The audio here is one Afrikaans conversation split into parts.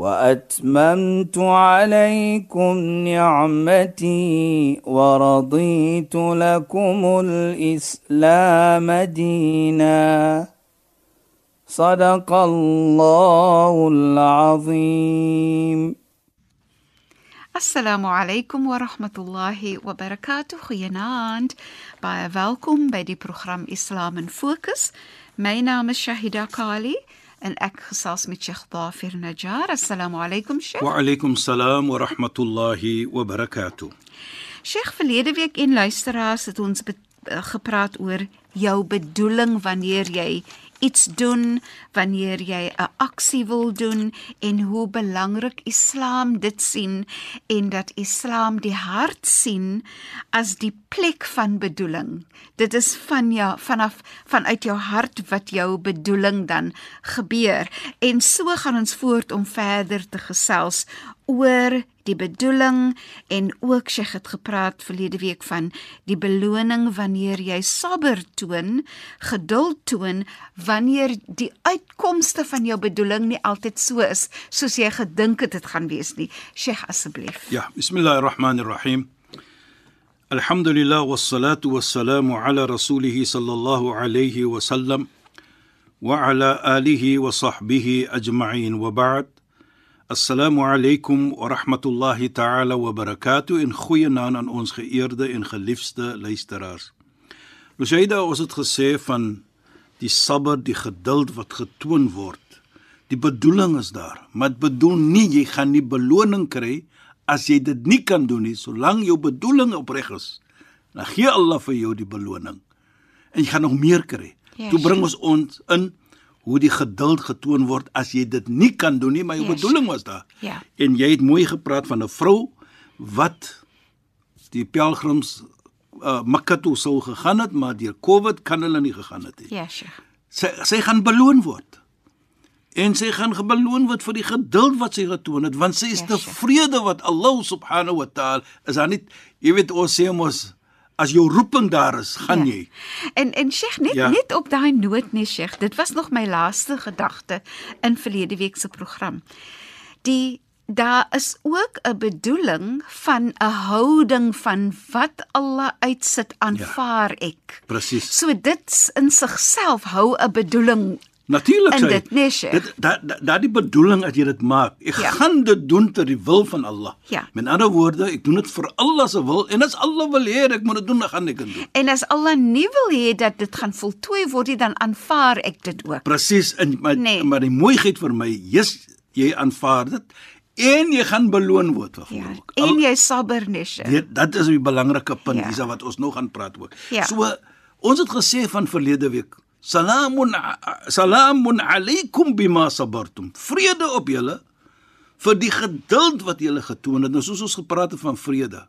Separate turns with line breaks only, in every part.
واتممت عليكم نعمتي ورضيت لكم الاسلام دينا صدق الله العظيم
Assalamu alaykum wa rahmatullahi wa barakatuh. Goeienaand. Baie welkom by die program Islam in Fokus. My naam is Shahida Kali en ek gesels met Sheikh Dafir Najjar. Assalamu alaykum Sheikh.
Wa alaykum salaam wa rahmatullahi wa barakatuh.
Sheikh, verlede week en luisteraars het ons gepraat oor jou bedoeling wanneer jy iets doen, wanneer jy 'n aksie wil doen en hoe belangrik Islam dit sien en dat Islam die hart sien as die plek van bedoeling. Dit is van jou vanaf vanuit jou hart wat jou bedoeling dan gebeur. En so gaan ons voort om verder te gesels oor die bedoeling en ook sy het gepraat verlede week van die beloning wanneer jy sabber toon, geduld toon wanneer die uitkomste van jou bedoeling nie altyd so is soos jy gedink het dit gaan wees nie. Sheikh asseblief.
Ja, bismillahirrahmanirrahim. Alhamdulillah wassalatu wassalamu ala rasulih sallallahu alayhi wa sallam wa ala alihi wa sahbihi ajma'in wa ba'd. Assalamu alaykum wa rahmatullahi ta'ala wa barakatuh in goeie naam aan ons geëerde en geliefde luisteraars. Lusaida ons het gesê van die sabber, die geduld wat getoon word. Die bedoeling is daar, maar dit bedoel nie jy gaan nie beloning kry as jy dit nie kan doen nie, solank jou bedoeling opreg is. Dan gee Allah vir jou die beloning. En jy gaan nog meer kry.
Ja,
Toe bring ons ons in hoe die geduld getoon word as jy dit nie kan doen nie, maar jou
Ja,
bedoeling was daar.
Ja.
En jy het mooi gepraat van 'n vrou wat die pelgrims uh, Mekka toe sou gegaan het, maar deur COVID kan hulle nie gegaan het nie.
Ja, Sheikh.
Sy sy gaan beloon word. En sy gaan gebeloon word vir die geduld wat sy getoon het, want sy is
Ja,
tevrede wat Allah subhanahu wa ta'ala is aan nie jy weet ons sê mos as jou roeping daar is, gaan
Ja.
jy.
En en Sheikh net ja.
Ja.
net op daai noot nee Sheikh, dit was nog my laaste gedagte in verlede week se program. Die daar is ook 'n bedoeling van 'n houding van wat Allah uitsit aanvaar ek.
Presies.
So dit in sigself hou 'n bedoeling.
Natuurlik sê
dit, nee.
Dit daai da, die bedoeling as jy dit maak. Ek
Ja.
gaan dit doen ter die wil van Allah.
Ja.
Met ander woorde, ek doen dit vir Allah se wil en as Allah wil hê ek moet dit doen, dan gaan ek dit doen.
En as Allah nie wil hê dat dit gaan voltooi word nie, dan aanvaar ek dit ook.
Presies, maar,
Nee.
maar die mooiheid vir my, jy's jy aanvaar dit en jy gaan beloon word vir
Ja.
geloof.
En jy sabber Sheikh.
Dit dat is 'n belangrike punt
Ja.
hiersa wat ons nou gaan praat oor.
Ja.
So ons het gesê van verlede week, salamun salamun alaykum bima sabartum. Vrede op julle vir die geduld wat julle getoon het. Nou soos ons gepraat het van vrede.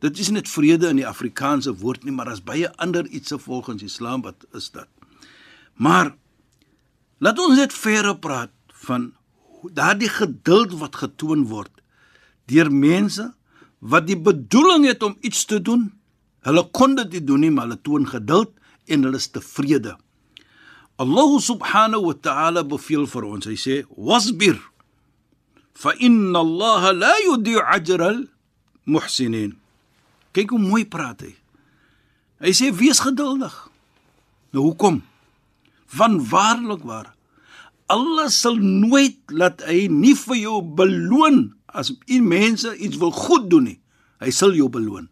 Dit is net vrede in die Afrikaanse woord nie, maar as baie ander ietsie volgens Islam wat is dit. Maar laat ons net verder praat van daardie geduld wat getoon word deur mense wat die bedoeling het om iets te doen. Hulle kon dit doen nie, maar hulle toon geduld en hulle is tevrede. Allah subhanahu wa ta'ala beveel vir ons. Hy sê: "Wasbir fa inna Allah la yudi'u ajra al-muhsinin." Kyk hoe mooi praat hy. Hy sê: "Wees geduldig." Nou hoekom? Van waarlik waar Allah sal nooit laat hy nie vir jou beloon as u mense iets wil goed doen nie. Hy sal jou beloon.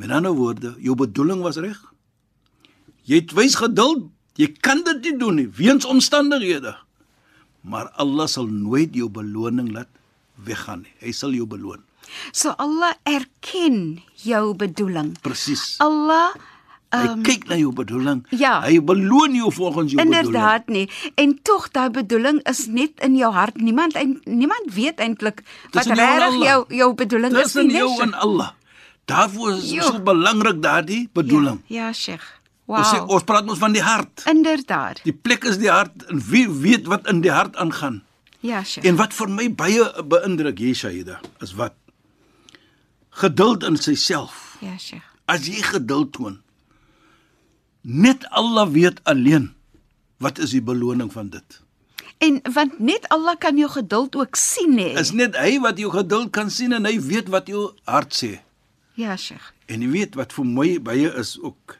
Met ander woorde, jou bedoeling was reg. Jy het wys geduld. Jy kan dit nie doen nie weens omstandighede. Maar Allah sal nooit jou beloning laat weggaan nie. Hy sal jou beloon.
So Allah erken jou bedoeling.
Presies.
Allah
Hy
Ehm,
kyk na jou bedoeling.
ja.
Hy beloon jou volgens jou bedoeling.
Inderdaad nie. En tog daai bedoeling is net in jou hart. Niemand ein- niemand weet eintlik wat
en
regtig jou jou bedoeling is
Tussen
nie.
jou
nee,
en? Allah. Daarvoor is
Jo.
so belangrik daardie bedoeling.
Ja, ja Sheikh.
Ons sê
Wow.
ons praat ons van die hart.
Inderdaad.
Die plek is die hart en wie weet wat in die hart aangaan.
Ja, Sheikh.
En wat vir my baie beïndruk hier Shaida is wat geduld in syself.
Ja, Sheikh.
As jy geduld toon, net Allah weet alleen wat is die beloning van dit.
En want net Allah kan jou geduld ook sien hè.
Is net hy wat jou geduld kan sien en hy weet wat jou hart sê.
Ja, Sheikh.
En jy weet wat vir my baie is ook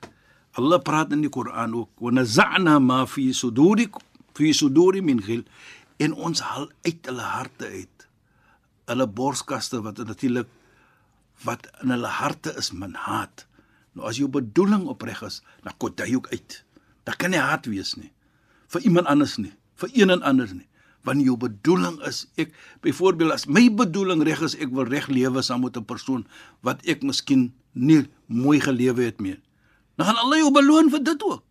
Allah praat in die Koran ook wa naza'na ma fi suduri fi suduri min ghil en ons haal uit hulle harte uit hulle borskaste wat natuurlik wat in hulle harte is min haat. Nou as jou bedoeling opreg is, dan kom jy ook uit. Daar kan nie haat wees nie vir iemand anders nie, vir een en ander nie. Want jou bedoeling is ek byvoorbeeld as my bedoeling reg is ek wil reg lewe saam met 'n persoon wat ek miskien nie mooi gelewe het meer. Dan gaan Allah jou beloon vir dit ook.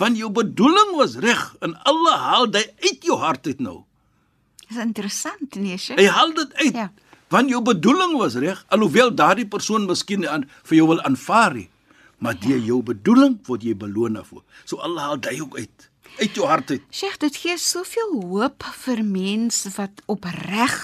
Want jou bedoeling was reg en Allah haal dit uit jou hart uit nou.
Dis interessant, nee, Sheikh.
Hy haal dit uit.
Ja.
Ja. Want jou bedoeling was reg, alhoewel daardie persoon miskien aan vir jou wil aanvaar nie, maar deur jou bedoeling word jy beloon daarvoor. So Allah haal dit ook uit uit jou hart uit.
Sheikh, dit gee soveel hoop vir mense wat opreg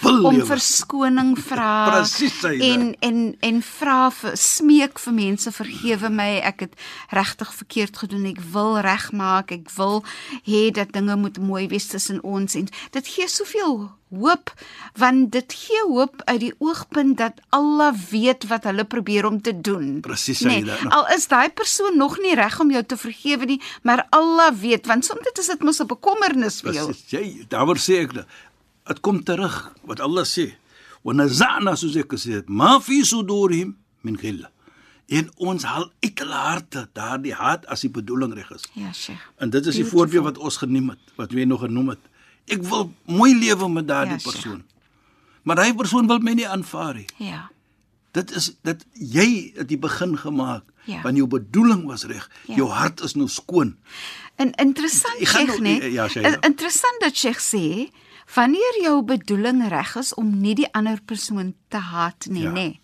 Wil
om
lewe.
verskoning vra
Presies, sy
en en en vra vir smeek vir mense vergewe my ek het regtig verkeerd gedoen ek wil regmaak ek wil hê dat dinge moet mooi wees tussen ons en dit gee soveel hoop want dit gee hoop uit die oogpunt dat Allah weet wat hulle probeer om te doen
Presies,
nee,
Saida.
al is daai persoon nog nie reg om jou te vergewe nie maar Allah weet want soms is dit mos 'n bekommernis vir jou
Presies. Jy daaroor sê ek dit. Dit kom terug wat Allah sê. Wa naza'na soos ek gesê het, ma fi sudurihim min ghilla. En ons haal uit hulle harte daardie haat as die bedoeling reg is.
ja Sheikh
En dit is die
Beautiful.
voorbeeld wat ons genoem het, wat jy nog genoem het. Ek wil mooi lewe met daardie
Ja,
ja, persoon. Maar daai persoon wil my nie aanvaar nie.
ja
Dit is dit jy het die begin gemaak.
Ja.
Want jou bedoeling was reg.
Ja.
Jou hart is nou skoon.
En interessant Sheikh,
nou-
nee.
ja, Sheikh, ja.
Interessant dat Sheikh sê wanneer jou bedoeling reg is om nie die ander persoon te haat nie,
Ja.
nê. Nee.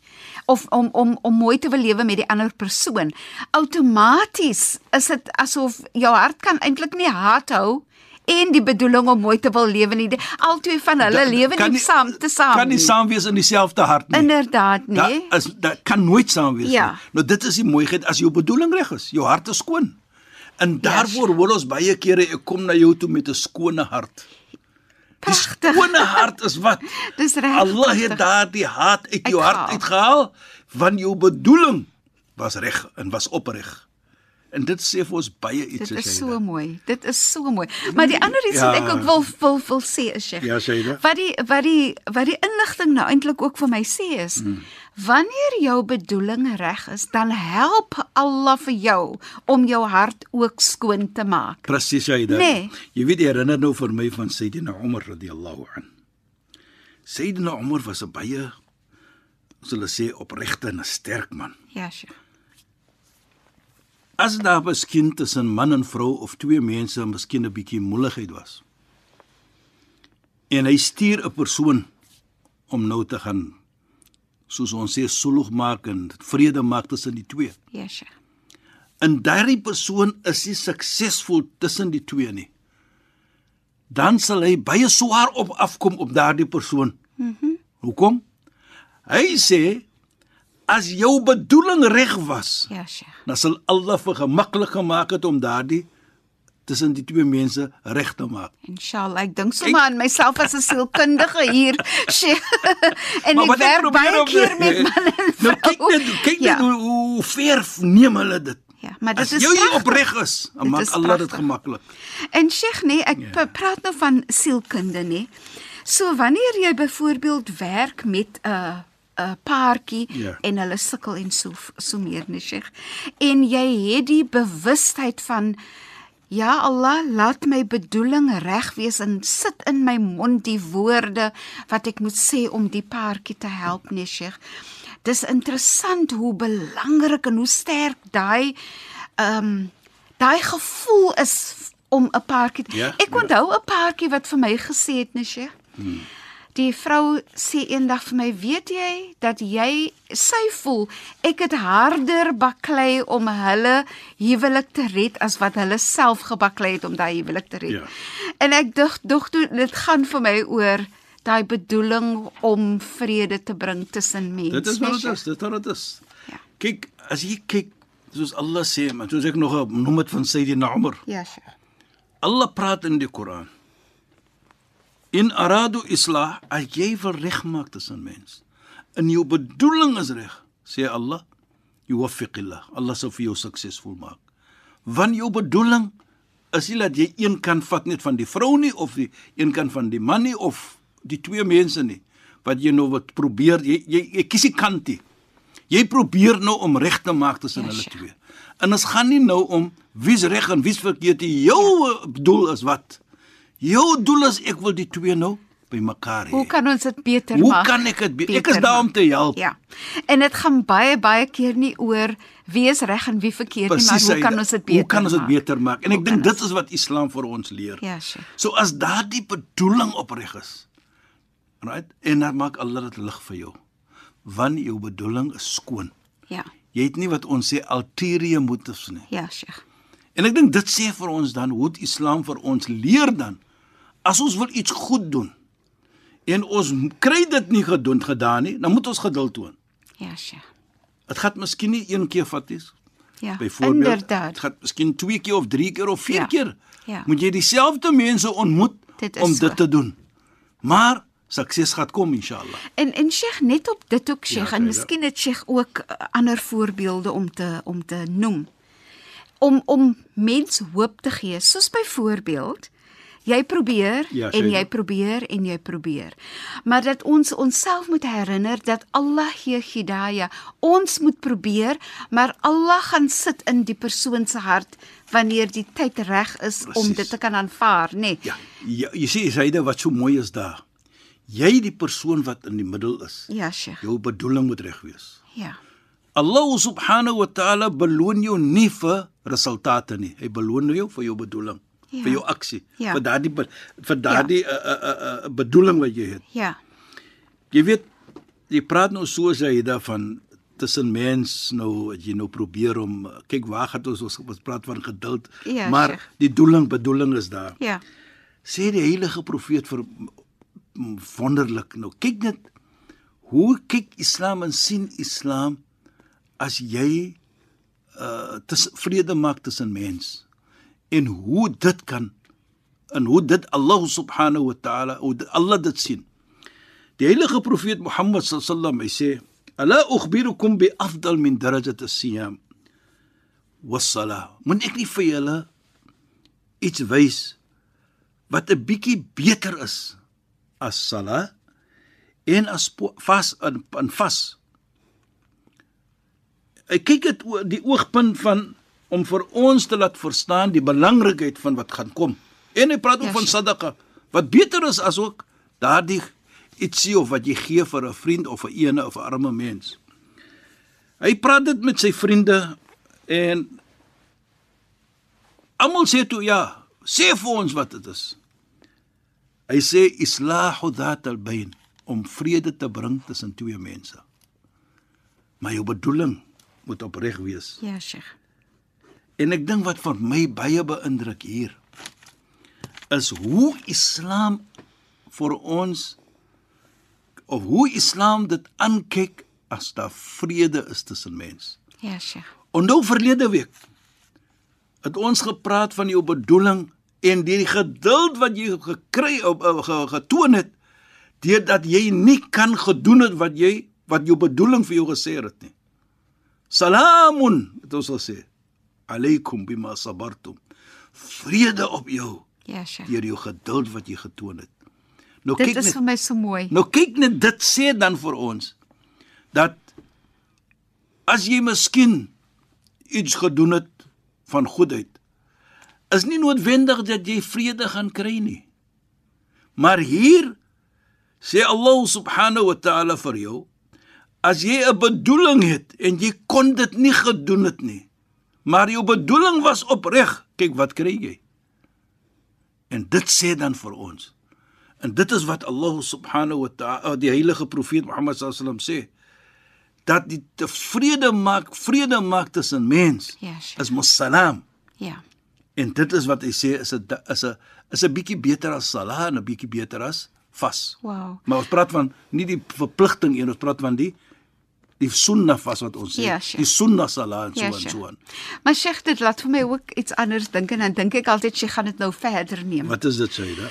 Of om om om mooi te wil lewe met die ander persoon. Outomaties is dit asof jou hart kan eintlik nie haat hou en die bedoeling om mooi te wil lewe nie. Albei van hulle
Da-
lewe nie saam te saam.
Kan nie saam wees in dieselfde hart nie.
Inderdaad, nee.
Dat is dat kan nooit saam wees
Ja.
nie. Nou dit is die mooiheid as jou bedoeling reg is, jou hart is skoon. En daarvoor hoor ons baie kere ek kom na jou toe met 'n skone hart.
Pragtig.
skone hart is wat?
Dis reg.
Allah het daardie haat uit jou hart
Uitgehaal.
uitgehaal want jou bedoeling was reg en was opreg. En dit sê vir ons baie iets
Dit
as
is so
dit-
mooi. Dit is so mooi. Maar die ander iets wat
Ja.
ek ook wil wil wil sê is Sheikh.
Ja, Shaida.
Wat die wat die wat die inligting nou eintlik ook vir my sê is,
Hmm.
wanneer jou bedoeling reg is, dan help Allah vir jou om jou hart ook skoon te maak.
Presies jy dit.
Nee.
Jy weet jy herinner nou vir my van Sayyidina Umar radhiyallahu an. Sayyidina Umar was 'n baie ons hulle sê opregte en 'n sterk man.
Ja, Sheikh.
As daar miskien tussen man en vrou of twee mense miskien 'n bietjie moeilikheid was. En hy stuur 'n persoon om nou te gaan soos ons sê sulh maak en vrede maak tussen die twee.
Ja, Sheikh.
En daardie persoon is nie suksesvol tussen die twee nie. Dan sal hy baie swaar op afkom op daardie persoon. Mhm. Mm Hoekom? Hy sê as jou bedoeling reg was,
Ja, Sheikh.
dan sal Allah vir gemaklik gemaak het om daardie tussen die twee mense reg te maak.
Inshallah, ek dink sommer aan myself as 'n sielkundige hier, Sheikh. en
Maar
ek werk baie keer met manne en
Nou kyk net, kyk
ja.
net hoe, hoe ver neem hulle dit.
Ja, maar dit
As
is
jy opreg is, maak
is
Allah dit gemaklik.
En Sheikh, nee, ek
Ja.
ja. praat nou van sielkunde, nee. So wanneer jy byvoorbeeld werk met 'n 'n paartjie
Ja.
en hulle sukkel en so so meer, nee, Sheikh. En jy het die bewustheid van Ja Allah, laat my bedoeling reg wees en sit in my mond die woorde wat ek moet sê om die paartjie te help, nee Sheikh. Dis interessant hoe belangrik en hoe sterk daai ehm um, daai gevoel is om 'n paartjie.
Ja,
ek
ja.
onthou 'n paartjie wat vir my gesê het, nee Sheikh. Hmm. Die vrou sê eendag vir my, "Weet jy dat jy sy voel ek het harder baklei om hulle huwelik te red as wat hulle self gebaklei het om daai huwelik te red."
Ja.
En ek dink dog toe dit gaan vir my oor daai bedoeling om vrede te bring tussen mense.
Dit is wat dit is, dit is wat dit is.
Ja.
Kyk, as jy kyk, soos Allah sê, maar soos ek nog noem dit van Sayyidina Umar.
Ja, Sheikh.
Allah praat in die Koran. In aradu islah, as jy wil regmaak tussen mens. En jou bedoeling is reg, sê Allah, yuwaffiqillah. Allah sal vir jou suksesvol maak. Want jou bedoeling is nie dat jy een kan vat net van die vrou nie of die een kan van die man nie of die twee mense nie. Wat jy nou wat probeer, jy jy, jy kies die kant nie. Jy probeer nou om reg te maak tussen hulle twee. En dit gaan nie nou om wie's reg en wie's verkeerd nie. Jou ja. doel is wat? Jou doel is ek wil die twee nou by mekaar hê.
Hoe kan ons dit beter
Hoe
maak?
kan ek dit be- ek
beter
is daar om te help.
Ja. En dit gaan baie baie keer nie oor wie is reg en wie verkeerd nie, maar hoe kan ons dit beter
Hoe kan ons dit beter maak? En
Hoe
ek dink dit is wat Islam vir ons leer.
Ja, Sheikh.
So as daardie bedoeling opreg is. Right? En dan maak Allah dit lig vir jou. Want jou bedoeling is skoon.
Ja.
Jy het nie wat ons sê ulterior motives nie.
Ja, Sheikh.
En ek dink dit sê vir ons dan hoe Islam vir ons leer dan as ons wil iets goed doen en ons kry dit nie gedoen gedaan nie, dan moet ons geduld toon.
Ja, Sheikh.
Dit gaan miskien nie een keer vat nie.
Ja.
Byvoorbeeld,
Inderdaad.
dit gaan miskien twee keer of drie keer of vier
Ja.
keer.
Ja.
Moet jy dieselfde mense ontmoet
Dit
om
so.
dit te doen. Maar sukses gaan kom inshallah.
En en Sheikh net op dit ook Sheikh
Ja,
en miskien het Sheikh ook uh, ander voorbeelde om te om te noem. Om om mens hoop te gee, soos byvoorbeeld jy probeer
Ja,
en jy probeer en jy probeer. Maar dat ons onsself moet herinner dat Allah gee hidayah. Ons moet probeer, maar Allah gaan sit in die persoon se hart wanneer die tyd reg is om
Presies.
dit te kan aanvaar, nê? Nee.
Ja, ja jy sê Saide wat so mooi is daar. Jy die persoon wat in die middel is.
Ja, Sheikh.
Jou bedoeling moet reg wees.
Ja.
Allah subhanahu wa ta'ala beloon jou nie vir resultate nie. Hy beloon jou vir jou bedoeling,
Ja.
vir jou aksie,
Ja.
vir daardie vir daardie ja. uh, uh, uh, bedoeling wat jy het.
Ja.
Jy weet, jy praat nou so jy daarvan tussen mens nou as jy nou probeer om kyk waar gaan ons ons, ons praat van geduld,
Ja,
maar
Sheikh.
die doeling bedoeling is daar.
Ja.
Sê die heilige profeet vir wonderlik nou kyk net hoe kyk Islam en sien Islam as jy uh tes vrede maak tussen mens en hoe dit kan en hoe dit Allah subhanahu wa ta'ala hoe dit, Allah dit sien die heilige profeet Mohammed sallam hy sê ala ukhbirukum bi afdal min darajat as-siyam was-salah moet ek nie vir julle iets wys wat 'n bietjie beter is as sala en as vas en, en vas. Ek kyk dit oor die oogpunt van om vir ons te laat verstaan die belangrikheid van wat gaan kom. En hy praat ook
Ja,
van sadaqa wat beter is as ook daardie ietsie of wat jy gee vir 'n vriend of 'n ene of 'n arme mens. Hy praat dit met sy vriende en almal sê toe ja, sê vir ons wat dit is. Hy sê islahu dhat al-bayn om vrede te bring tussen twee mense. Maar jou bedoeling moet opreg wees.
Ja, Sheikh.
En ek dink wat vir my baie beïndruk hier is hoe Islam vir ons of hoe Islam dit aankyk as daar vrede is tussen mense.
Ja, Sheikh.
Onthou verlede week het ons gepraat van jou bedoeling en die geduld wat jy gekry op ge, getoon het deurdat jy nie kan gedoen het wat jy wat jou bedoeling vir jou gesê het nie. Salamun, het ons gesê. Alaykum bima sabartum. Vrede op jou
Ja, Sheikh.
deur jou geduld wat jy getoon het. Nou
Dit
kyk
is
net
vir my so mooi.
Nou kyk net dit sê dan vir ons dat as jy miskien iets gedoen het van goedheid is nie noodwendig dat jy vrede gaan kry nie. Maar hier sê Allah subhanahu wa ta'ala vir jou, as jy 'n bedoeling het en jy kon dit nie gedoen het nie, maar jou bedoeling was opreg, kyk wat kry jy? En dit sê dan vir ons. En dit is wat Allah subhanahu wa ta'ala die heilige profeet Mohammed sallam sê dat die vrede maak vrede maak tussen mens
Ja, Sheikh.
is mossalam.
Ja.
En dit is wat hy sê is 'n is 'n is 'n bietjie beter as salah en 'n bietjie beter as vas.
Wow.
Maar ons praat van nie die verpligting een, ons praat van die die sunna vas wat ons sê.
Ja, Sheikh.
die sunna salah en so
Ja,
en
Sheikh.
so aan.
Maar Sheikh, dit laat vir my ook iets anders dink en dan dink ek altyd sy gaan dit nou verder neem.
Wat is dit sê jy?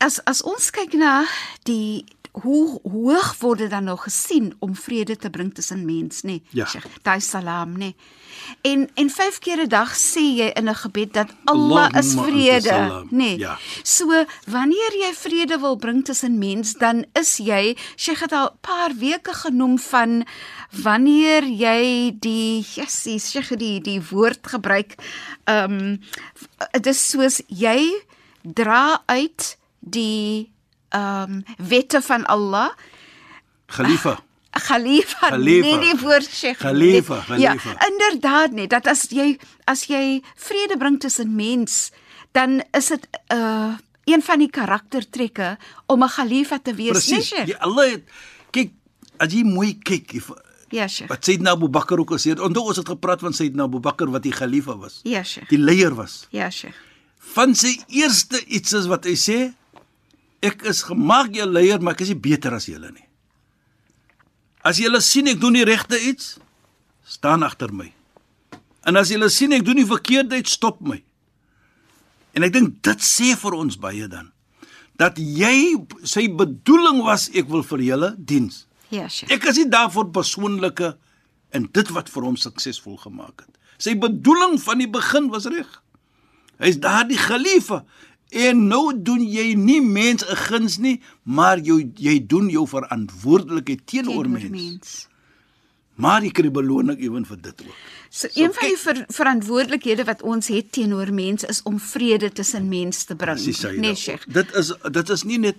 As as ons kyk na die hoe hoog word dit dan nou gesien om vrede te bring tussen mens, nê?
Ja.
Sheikh, daai salam, nê. En en vyf keer 'n dag sê jy in 'n gebed dat Allah is
Allahumma anta
vrede, nê.
Ja.
So wanneer jy vrede wil bring tussen mens, dan is jy, Sheikh het al 'n paar weke genoem van wanneer jy die jessie, Sheikh die die woord gebruik. Ehm um, dit is soos jy dra uit die ehm um, wette van Allah
Khalifa.
Khalifa,
Khalifa.
nie die woord Sheikh.
Khalifa,
nee. Ja,
Khalifa.
inderdaad nie. Dat as jy as jy vrede bring tussen mens, dan is dit 'n uh, een van die karaktertrekke om 'n Khalifa te wees, nee,
Presies.
Sheikh.
Ja, Allah het kyk as jy mooi kyk if-
Ja, Sheikh.
wat Sayyidina Abu Bakr ook gesê het. Onthou ons het gepraat van Sayyidina Abu Bakr wat die khalifa was.
Ja, Sheikh.
Die leier was.
Ja, Sheikh.
Van sy eerste iets is wat hy sê, ek is gemaak jou leier, maar ek is nie beter as julle nie. As julle sien ek doen die regte iets, staan agter my. En as julle sien ek doen die verkeerde iets, stop my. En ek dink dit sê vir ons baie dan dat jy sy bedoeling was ek wil vir julle diens.
Ja, Sheikh.
Ek is nie daarvoor persoonlike en dit wat vir hom suksesvol gemaak het. Sy bedoeling van die begin was reg. Hy's daardie khalifa en nou doen jy nie mens 'n guns nie, maar jy jy doen jou verantwoordelikheid teenoor mens.
mens.
Maar jy kry beloning ewen vir dit ook.
So,
So,
een van die ver verantwoordelikhede wat ons het teenoor mense is om vrede tussen mense te bring. Nee. Sheikh.
Dit is dit is nie net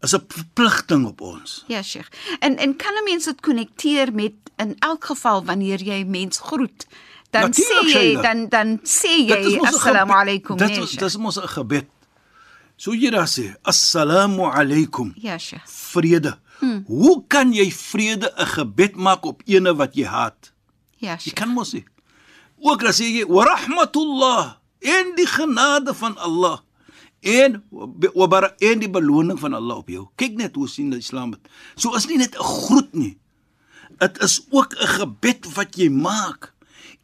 is 'n verpligting op ons.
Ja, Sheikh. En en kan 'n mens dit konnekteer met in elk geval wanneer jy mens groet, dan
Natuurlijk,
sê jy dan dan sê jy assalamu alaykum.
Dit
nee,
is-
Sheikh.
dis mos 'n gebed. So jy daar sê assalamu alaykum.
Ja, Sheikh.
vrede. Hmm. Hoe kan jy vrede 'n gebed maak op ene wat jy haat?
Ja,
Jy
Sheikh.
kan mos nie. Ook dan sê jy wa rahmatullah en die genade van Allah en bara en die beloning van Allah op jou. Kyk net hoe sien die Islam dit. So is nie net 'n groet nie. Dit is ook 'n gebed wat jy maak.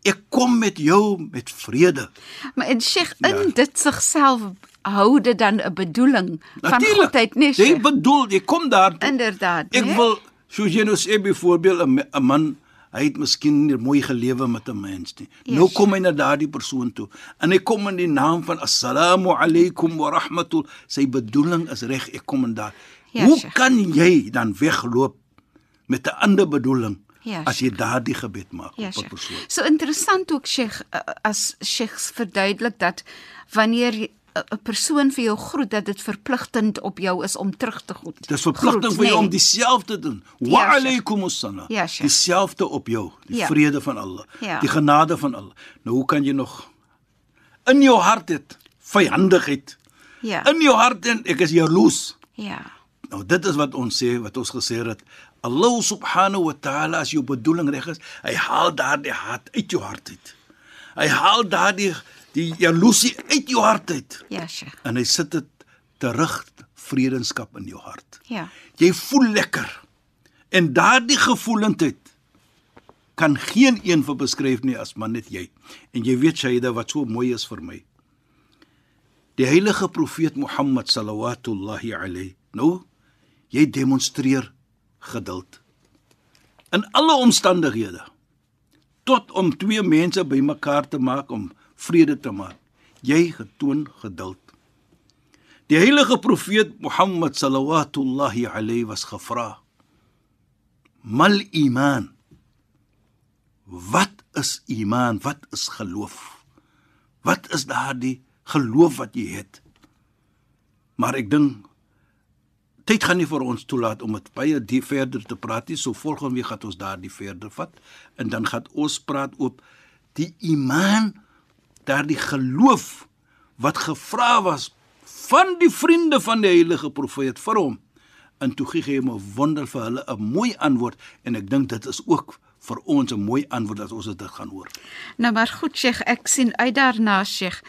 Ek kom met jou met vrede.
Maar en Sheikh, in
Ja.
dit sigself hou dit dan 'n bedoeling van
Natuurlijk.
goedheid, nee,
Jy
Sheikh.
bedoel, jy kom daar.
Inderdaad,
Ek
nee?
wil soos jy nou sê byvoorbeeld 'n man hy het miskien nie mooi gelewe met 'n mens nie.
Ja,
nou kom hy na daardie persoon toe en hy kom in die naam van assalamu alaykum wa rahmatul. Sy bedoeling is reg, ek kom in daar.
Ja,
Hoe kan jy dan wegloop met 'n ander bedoeling
Ja,
as jy daardie gebed maak
Ja,
op 'n persoon?
So interessant ook Sheikh uh, as Sheikh verduidelik dat wanneer jy- 'n persoon vir jou groet dat dit verpligtend op jou is om terug te groet.
Dis verpligting
Groet,
vir jou
nee.
om dieselfde te doen. Wa
Ja,
alaykum assalam.
Ja.
Dieselfde op jou, die
Ja.
vrede van Allah,
Ja.
die genade van Allah. Nou hoe kan jy nog in jou hart het vyandigheid?
Ja.
In jou hart en ek is jaloes.
Ja.
Nou dit is wat ons sê, wat ons gesê het. Allah subhanahu wa ta'ala as jou bedoeling reg is, hy haal daardie haat uit jou hart uit. Hy haal daardie die jaloesie uit jou hart uit
Ja, Sheikh.
en hy sit dit terug vredenskap in jou hart.
Ja.
Jy voel lekker. En daardie gevoelendheid kan geen een vir beskryf nie as maar net jy. En jy weet Shaida wat so mooi is vir my. Die heilige profeet Mohammed sallallahu alayhi. Nou, jy demonstreer geduld. In alle omstandighede. Tot om twee mense bymekaar te maak om vrede te maak. Jy getoon geduld. Die heilige profeet Mohammed sallallahu alayhi was gevra: "Mal iman?" Wat is iman? Wat is geloof? Wat is daardie geloof wat jy het? Maar ek dink tyd gaan nie vir ons toelaat om dit baie diep verder te praat nie. So volgende week gaan ons daardie verder vat en dan gaan ons praat op die iman, daardie geloof wat gevra was van die vriende van die heilige profeet vir hom. En toe gee hy hom 'n wonder vir hulle 'n mooi antwoord en ek dink dit is ook vir ons 'n mooi antwoord dat ons dit gaan hoor.
Nou maar goed Sheikh, ek sien uit daarna Sheikh.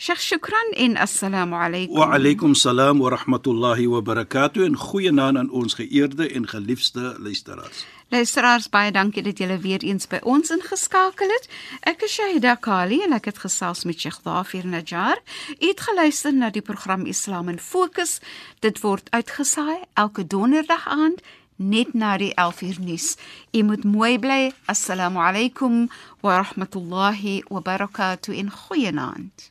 Sheikh Shukran en assalamu alaykum.
Wa alaykum salaam wa rahmatullahi wa barakatuh en goeienaand aan ons geëerde en geliefde luisteraars.
Luisteraars, baie dankie dat julle weer eens by ons ingeskakel het. Ek is Shahida Kali en ek het gesels met Sheikh Dafir Najjar. U het geluister na die program Islam in Fokus. Dit word uitgesaai elke donderdag aand net na die 11uur nuus. U moet mooi bly. Assalamu alaykum wa rahmatullahi wa barakatuh in goeienaand.